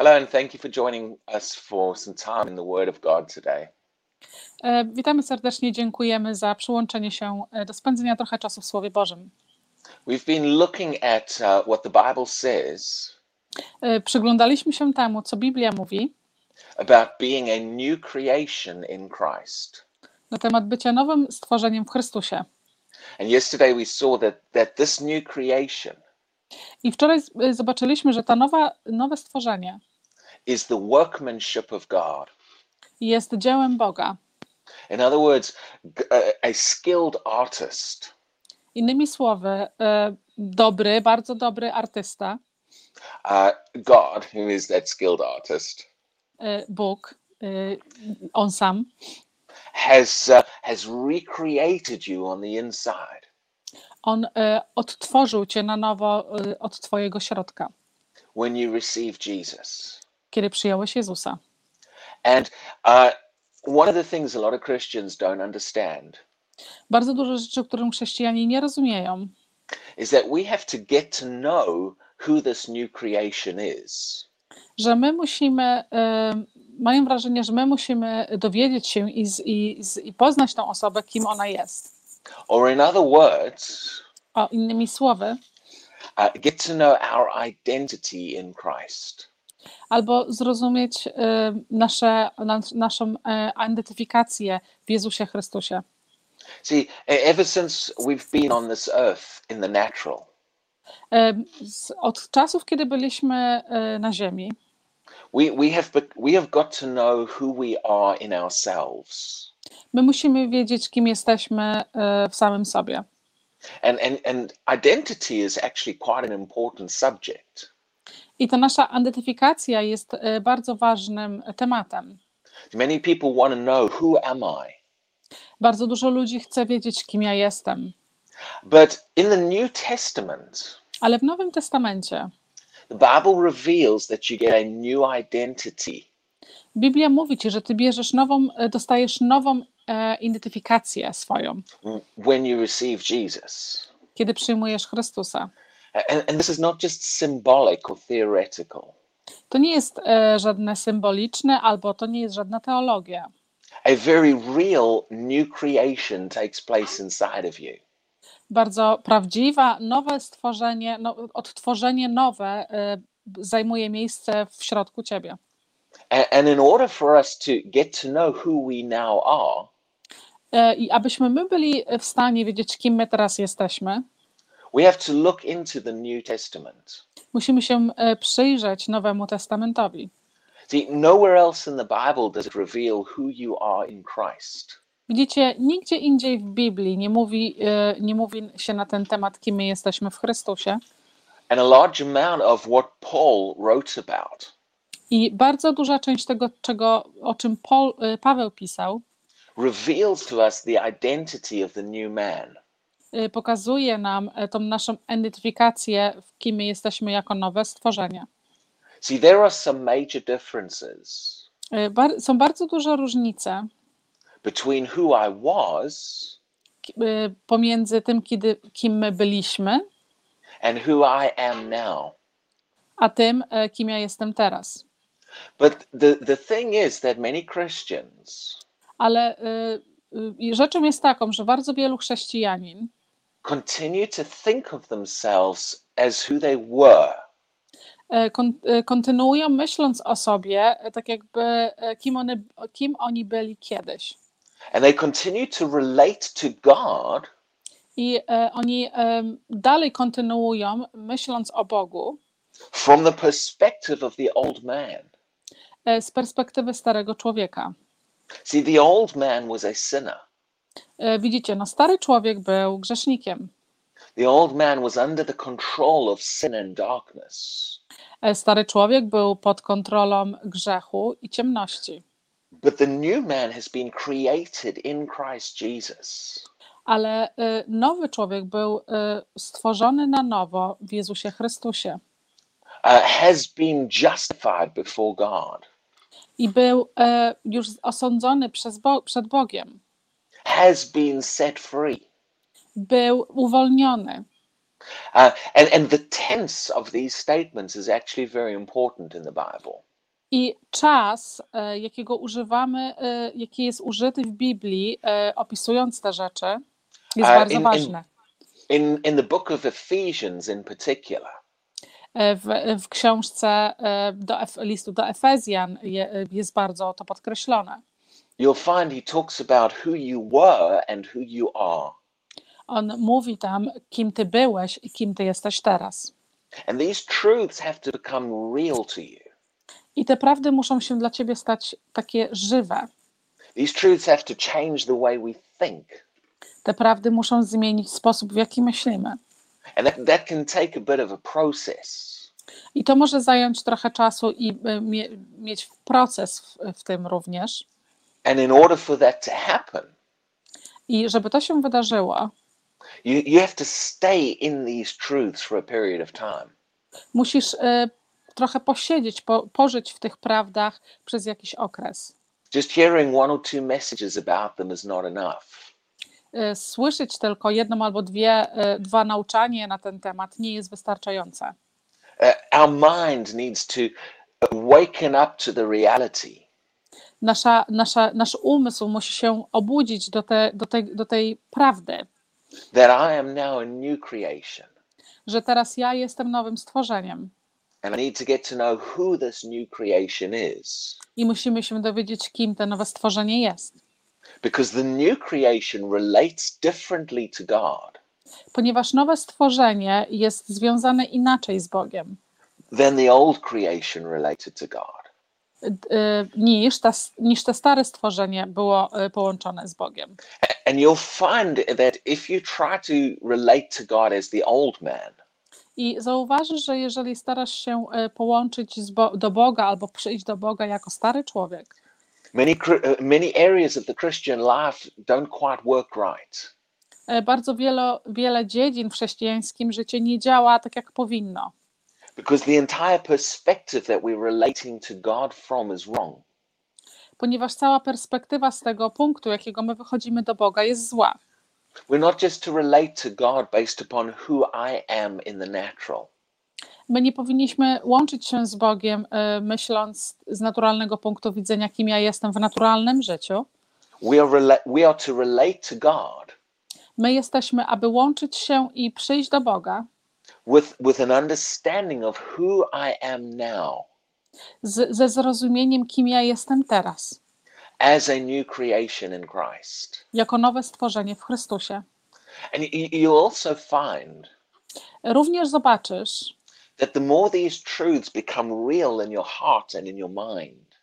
Hello, and thank you for joining us for some time in the Word of God today. E, Witamy serdecznie, dziękujemy za przyłączenie się e, do spędzenia trochę czasu w Słowie Bożym. We've been looking at uh, what the Bible says E, Przyglądaliśmy się temu, co Biblia mówi about being a new creation in Christ. na temat bycia nowym stworzeniem w Chrystusie. And yesterday we saw that, that this new creation I wczoraj z- zobaczyliśmy, że to nowa, nowe stworzenie is the workmanship of God. jest dziełem Boga. In other words, a, skilled artist Innymi słowy, e, dobry, bardzo dobry artysta, uh, God, who is that skilled artist, e, Bóg, e, on sam, has uh, has recreated you on the inside. on odtworzył cię na nowo od twojego środka, when you receive Jesus. Kiedy przyjąłeś Jezusa. And uh, one of the things a lot of Christians don't understand Bardzo dużo rzeczy, którym chrześcijanie nie rozumieją, is that we have to get to know who this new creation is. że my musimy, e, mają wrażenie, że my musimy dowiedzieć się i, i, i poznać tą osobę, kim ona jest. Or, in other words, O, innymi słowy, uh, get to know our identity in Christ. Albo zrozumieć e, nasze, nas, naszą e, identyfikację w Jezusie Chrystusie. See, e- ever since we've been on this earth in the natural, E, Od czasów, kiedy byliśmy na ziemi, we, we, have, we have got to know who we are in ourselves. my musimy wiedzieć, kim jesteśmy w samym sobie. And, and, and identity is actually quite an important subject. I ta nasza identyfikacja jest e, bardzo ważnym tematem. Many people want to know who am I? Bardzo dużo ludzi chce wiedzieć, kim ja jestem. But in the New Testament, Ale w Nowym Testamencie the Bible reveals that you get a new identity. Biblia mówi ci, że ty bierzesz nową, e, dostajesz nową e, identyfikację swoją, when you receive Jesus. kiedy przyjmujesz Chrystusa. And, and this is not just symbolic or theoretical. To nie jest e, żadne symboliczne, albo to nie jest żadna teologia. A very real new creation takes place inside of you. Bardzo prawdziwa, nowe stworzenie, no, odtworzenie nowe e, zajmuje miejsce w środku ciebie. And, and in order for us to get to know who we now are, E, I abyśmy my byli w stanie wiedzieć, kim my teraz jesteśmy, we have to look into the New Testament. musimy się e, przyjrzeć Nowemu Testamentowi. See, nowhere else in the Bible does it reveal who you are in Christ. Widzicie, nigdzie indziej w Biblii nie mówi, e, nie mówi się na ten temat, kim my jesteśmy w Chrystusie. And a large amount of what Paul wrote about I bardzo duża część tego, czego, o czym Paul, e, Paweł pisał, reveals to us the identity of the new man. E, pokazuje nam e, tą naszą identyfikację, w kim my jesteśmy jako nowe stworzenie. See, there are some major differences E, bar- Są bardzo duże różnice between who I was e, pomiędzy tym, kiedy, kim my byliśmy, and who I am now. a tym, e, kim ja jestem teraz. But the, the thing is that many Christians Ale e, i rzeczą jest taką, że bardzo wielu chrześcijanin continue to think of themselves as who they were e, kon, e, kontynuują myśląc o sobie, e, tak jakby kim, one, kim oni byli kiedyś. and they continue to relate to God I e, oni e, dalej kontynuują myśląc o Bogu from the perspective of the old man. e, z perspektywy starego człowieka. See, the old man was a sinner. E, Widzicie, no stary człowiek był grzesznikiem. The old man was under the control of sin and darkness. E, Stary człowiek był pod kontrolą grzechu i ciemności. But the new man has been created in Christ Jesus. Ale e, nowy człowiek był stworzony na nowo w Jezusie Chrystusie uh, has been justified before God, i był już osądzony przez Bo- przed Bogiem. Has been set free. Był uwolniony. Uh, and, and the tense of these statements is actually very important in the Bible. I czas, e, jakiego używamy, e, jaki jest użyty w Biblii, e, opisując te rzeczy, jest Uh, bardzo in- in- ważny. In, in the book of Ephesians, in particular, W, w książce do listu do Efezjan je, jest bardzo to podkreślone. You'll find he talks about who you were and who you are. On mówi tam, kim ty byłeś i kim ty jesteś teraz. And these truths have to become real to you. I te prawdy muszą się dla ciebie stać takie żywe. These truths have to change the way we think. Te prawdy muszą zmienić sposób, w jaki myślimy. And that, that can take a bit of a process. I to może zająć trochę czasu i e, mie, mieć proces w, w tym również. And in order for that to happen, I żeby to się wydarzyło, you, you have to stay in these truths for a period of time. musisz e, trochę posiedzieć, po, pożyć w tych prawdach przez jakiś okres. Just hearing one or two messages about them is not enough. E, Słyszeć tylko jedną albo dwie, e, dwa nauczanie na ten temat nie jest wystarczające. Uh, our mind needs to waken up to the reality Nasza, nasza, nasz umysł musi się obudzić do, te, do, tej, do tej prawdy, that I am now a new creation. że teraz ja jestem nowym stworzeniem And I need to get to know who this new creation is. i musimy się dowiedzieć, kim to nowe stworzenie jest. Because the new creation relates differently to God Ponieważ nowe stworzenie jest związane inaczej z Bogiem than the old creation related to God. Y, niż, ta, niż te stare stworzenie było y, połączone z Bogiem. And you'll find that if you try to relate to God as the old man, I zauważysz, że jeżeli starasz się y, połączyć Bo- do Boga albo przyjść do Boga jako stary człowiek, many many areas of the Christian life don't quite work right. bardzo wiele, wiele dziedzin w chrześcijańskim życiu nie działa tak, jak powinno. Because the entire perspective that we're relating to God from is wrong. Ponieważ cała perspektywa z tego punktu, jakiego my wychodzimy do Boga, jest zła. We're not just to relate to God based upon who I am in the natural. My nie powinniśmy łączyć się z Bogiem, y, myśląc z naturalnego punktu widzenia, kim ja jestem w naturalnym życiu. We are, rela- we are to relate to God My jesteśmy, aby łączyć się i przyjść do Boga with, with an understanding of who I am now z, ze zrozumieniem, kim ja jestem teraz, as a new creation in Christ. jako nowe stworzenie w Chrystusie. And you, you'll also find Również zobaczysz, that the more these truths become real in your heart and in your mind,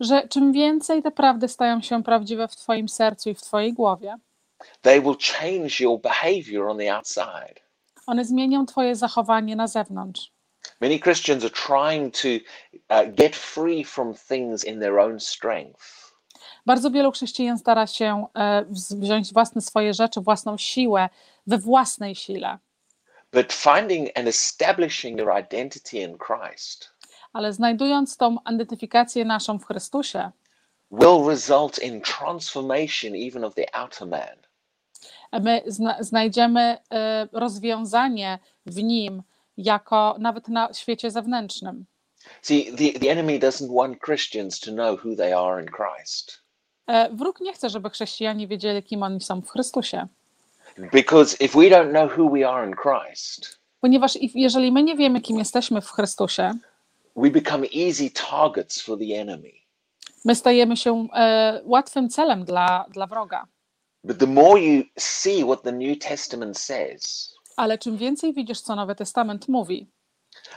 że czym więcej te prawdy stają się prawdziwe w Twoim sercu i w Twojej głowie, they will change your behavior on the outside. One zmienią Twoje zachowanie na zewnątrz. Many Christians are trying to uh, get free from things in their own strength. Bardzo wielu chrześcijan stara się e, wz- wziąć własne swoje rzeczy, własną siłę we własnej sile, But finding and establishing your identity in Christ ale znajdując tą identyfikację naszą w Chrystusie, will result in transformation even of the outer man. My zna, znajdziemy e, rozwiązanie w nim jako nawet na świecie zewnętrznym. See, the, the enemy doesn't want Christians to know who they are in Christ. E, Wróg nie chce, żeby chrześcijanie wiedzieli, kim oni są w Chrystusie. Because if we don't know who we are in Christ, Ponieważ jeżeli my nie wiemy, kim jesteśmy w Chrystusie, we become easy targets for the enemy. my stajemy się e, łatwym celem dla, dla wroga. But the more you see what the New Testament says Ale czym więcej widzisz, co Nowy Testament mówi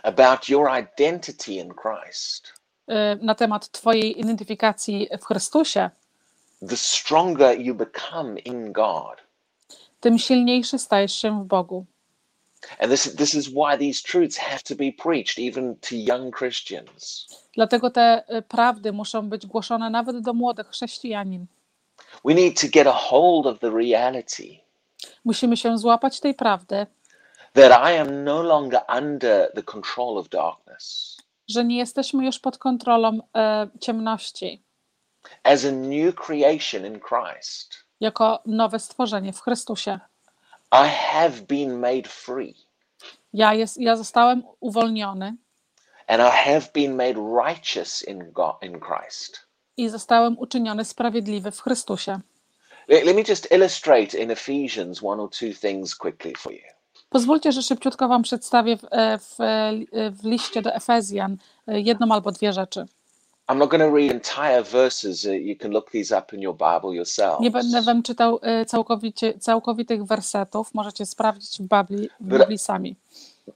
about your identity in Christ, e, na temat Twojej identyfikacji w Chrystusie, the stronger you become in God. tym silniejszy stajesz się w Bogu. And this, this is why these truths have to be preached even to young Christians. Dlatego te e, prawdy muszą być głoszone nawet do młodych chrześcijanin. We need to get a hold of the reality Musimy się złapać tej prawdy, that I am no longer under the control of darkness. że nie jesteśmy już pod kontrolą e, ciemności, As a new creation in Christ, jako nowe stworzenie w Chrystusie. I have been made free. Ja, jest, ja zostałem uwolniony and I have been made righteous in God in Christ. I zostałem uczyniony sprawiedliwy w Chrystusie. Let, let me just illustrate in Ephesians one or two things quickly for you. Pozwólcie, że szybciutko Wam przedstawię w, e, w, e, w liście do Efezjan e, jedną albo dwie rzeczy. I'm not going to read entire verses. Uh, you can look these up in your Bible yourself. Nie będę Wam czytał całkowicie, całkowitych wersetów, możecie sprawdzić w Biblii, w Biblii sami.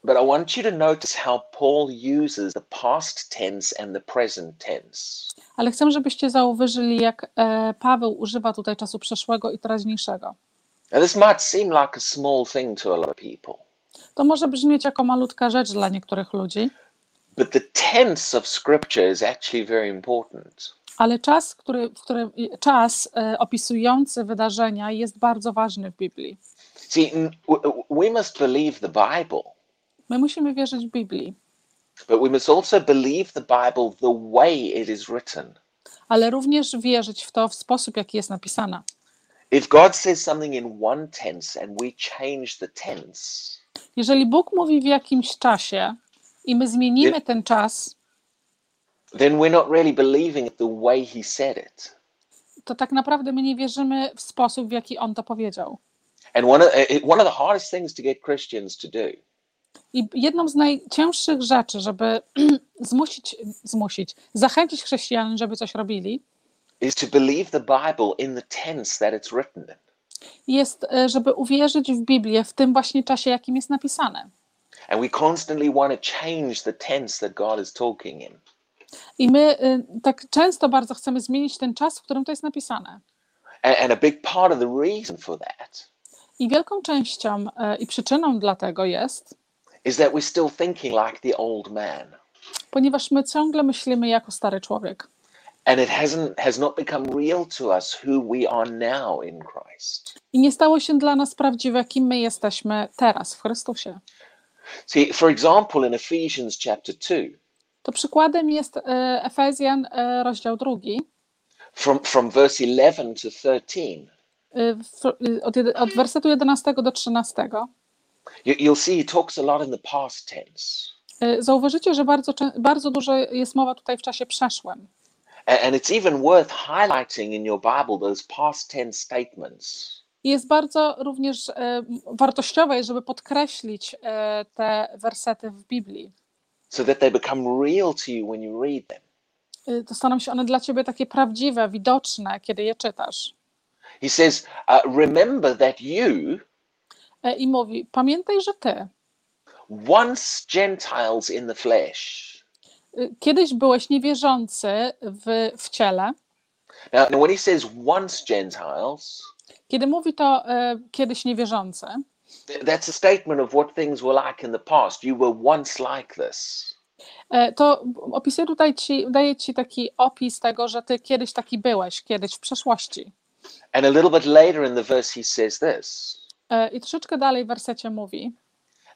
But I want you to notice how Paul uses the past tense and the present tense. Ale chcę, żebyście zauważyli, jak e, Paweł używa tutaj czasu przeszłego i teraźniejszego. Now, this might seem like a small thing to a lot of people, To może brzmieć jako malutka rzecz dla niektórych ludzi, but the tense of Scripture is actually very important. ale czas, który, w którym, czas e, opisujący wydarzenia jest bardzo ważny w Biblii. See, we must believe the Bible, My musimy wierzyć w Biblii, but we must also believe the Bible the way it is written. ale również wierzyć w to w sposób, jaki jest napisana. If God says something in one tense and we change the tense, Jeżeli Bóg mówi w jakimś czasie i my zmienimy Nie- ten czas, then we're not really believing it the way He said it. to tak naprawdę my nie wierzymy w sposób, w jaki On to powiedział. And one of, uh, one of the hardest things to get Christians to do I jedną z najcięższych rzeczy, żeby zmusić, zmusić, zachęcić chrześcijan, żeby coś robili, is to believe the Bible in the tense that it's written in. jest, e, żeby uwierzyć w Biblię w tym właśnie czasie, jakim jest napisane. And we constantly want to change the tense that God is talking in. I my y, tak często bardzo chcemy zmienić ten czas, w którym to jest napisane. And, and a big part of the reason for that I wielką częścią e, i przyczyną dla tego jest, is that we're still thinking like the old man. ponieważ my ciągle myślimy jako stary człowiek. And it hasn't has not become real to us who we are now in Christ. I nie stało się dla nas prawdziwe, kim my jesteśmy teraz w Chrystusie. See, for example, in Ephesians chapter 2, To przykładem jest e, Efezjan, e, rozdział drugi, from, from verse 11 to 13, e, od, od wersetu 11 do 13. you, you'll see he talks a lot in the past tense. Zauważycie, że bardzo, bardzo dużo jest mowa tutaj w czasie przeszłym. And it's even worth highlighting in your Bible those past tense statements jest bardzo również e, wartościowe, żeby podkreślić e, te wersety w Biblii. so that they become real to you when you read them. E, To staną się one dla ciebie takie prawdziwe, widoczne, kiedy je czytasz. He says, uh, Remember that you, I mówi: Pamiętaj, że ty once Gentiles in the flesh, e, kiedyś byłeś niewierzący w, w ciele. now, when he says once Gentiles, Kiedy mówi to e, kiedyś niewierzący, th- that's a statement of what things were like in the past. You were once like this. e, to opisuje tutaj ci, daje ci taki opis tego, że ty kiedyś taki byłeś, kiedyś w przeszłości. And a little bit later in the verse, he says this E, I troszeczkę dalej w wersecie mówi: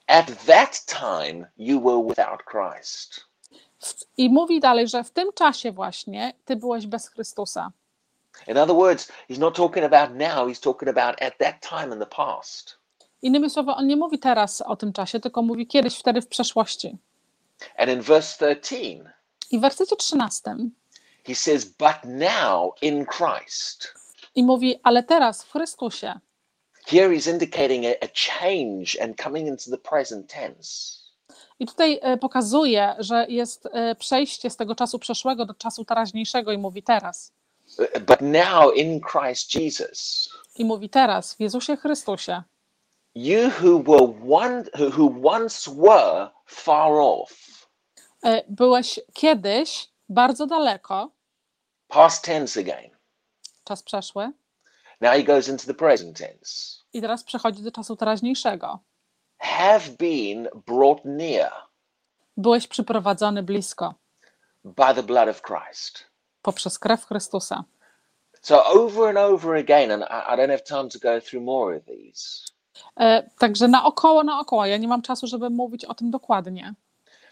At that time, you were without Christ. I mówi dalej, że w tym czasie właśnie ty byłeś bez Chrystusa. In other words, he's not talking about now, he's talking about at that time in the past. Innymi słowy, on nie mówi teraz o tym czasie, tylko mówi kiedyś, wtedy w przeszłości. And in verse 13, I w wersecie 13 he says, But now in Christ. i mówi, ale teraz w Chrystusie. Here he's indicating a, a change and coming into the present tense. I tutaj e, pokazuje, że jest e, przejście z tego czasu przeszłego do czasu teraźniejszego i mówi teraz. But now in Christ Jesus, I mówi teraz w Jezusie Chrystusie. you who were one who, who once were far off, E, Byłeś kiedyś bardzo daleko, past tense again. czas przeszły, Now he goes into the present tense. i teraz przechodzi do czasu teraźniejszego. Have been brought near Byłeś przyprowadzony blisko by the blood of Christ. poprzez krew Chrystusa. So over and over again, and I, don't have time to go through more of these. E, Także naokoło, naokoło. Ja nie mam czasu, żeby mówić o tym dokładnie.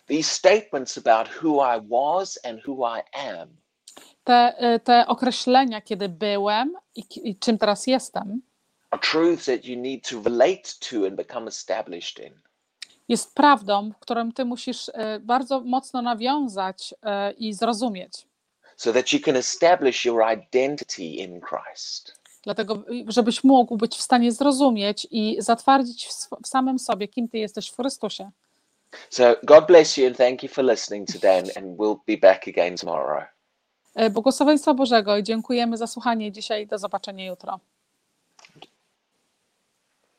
These statements about who I was and who I am Te, e, te określenia, kiedy byłem i, i czym teraz jestem, jest prawdą, którą ty musisz e, bardzo mocno nawiązać e, i zrozumieć. so that you can establish your identity in Christ. Dlatego, żebyś mógł być w stanie zrozumieć i zatwardzić w, w samym sobie, kim ty jesteś w Chrystusie. So God bless you and thank you for listening today, and, and we'll be back again tomorrow. E, Błogosławieństwa Bożego i dziękujemy za słuchanie dzisiaj. Do zobaczenia jutro.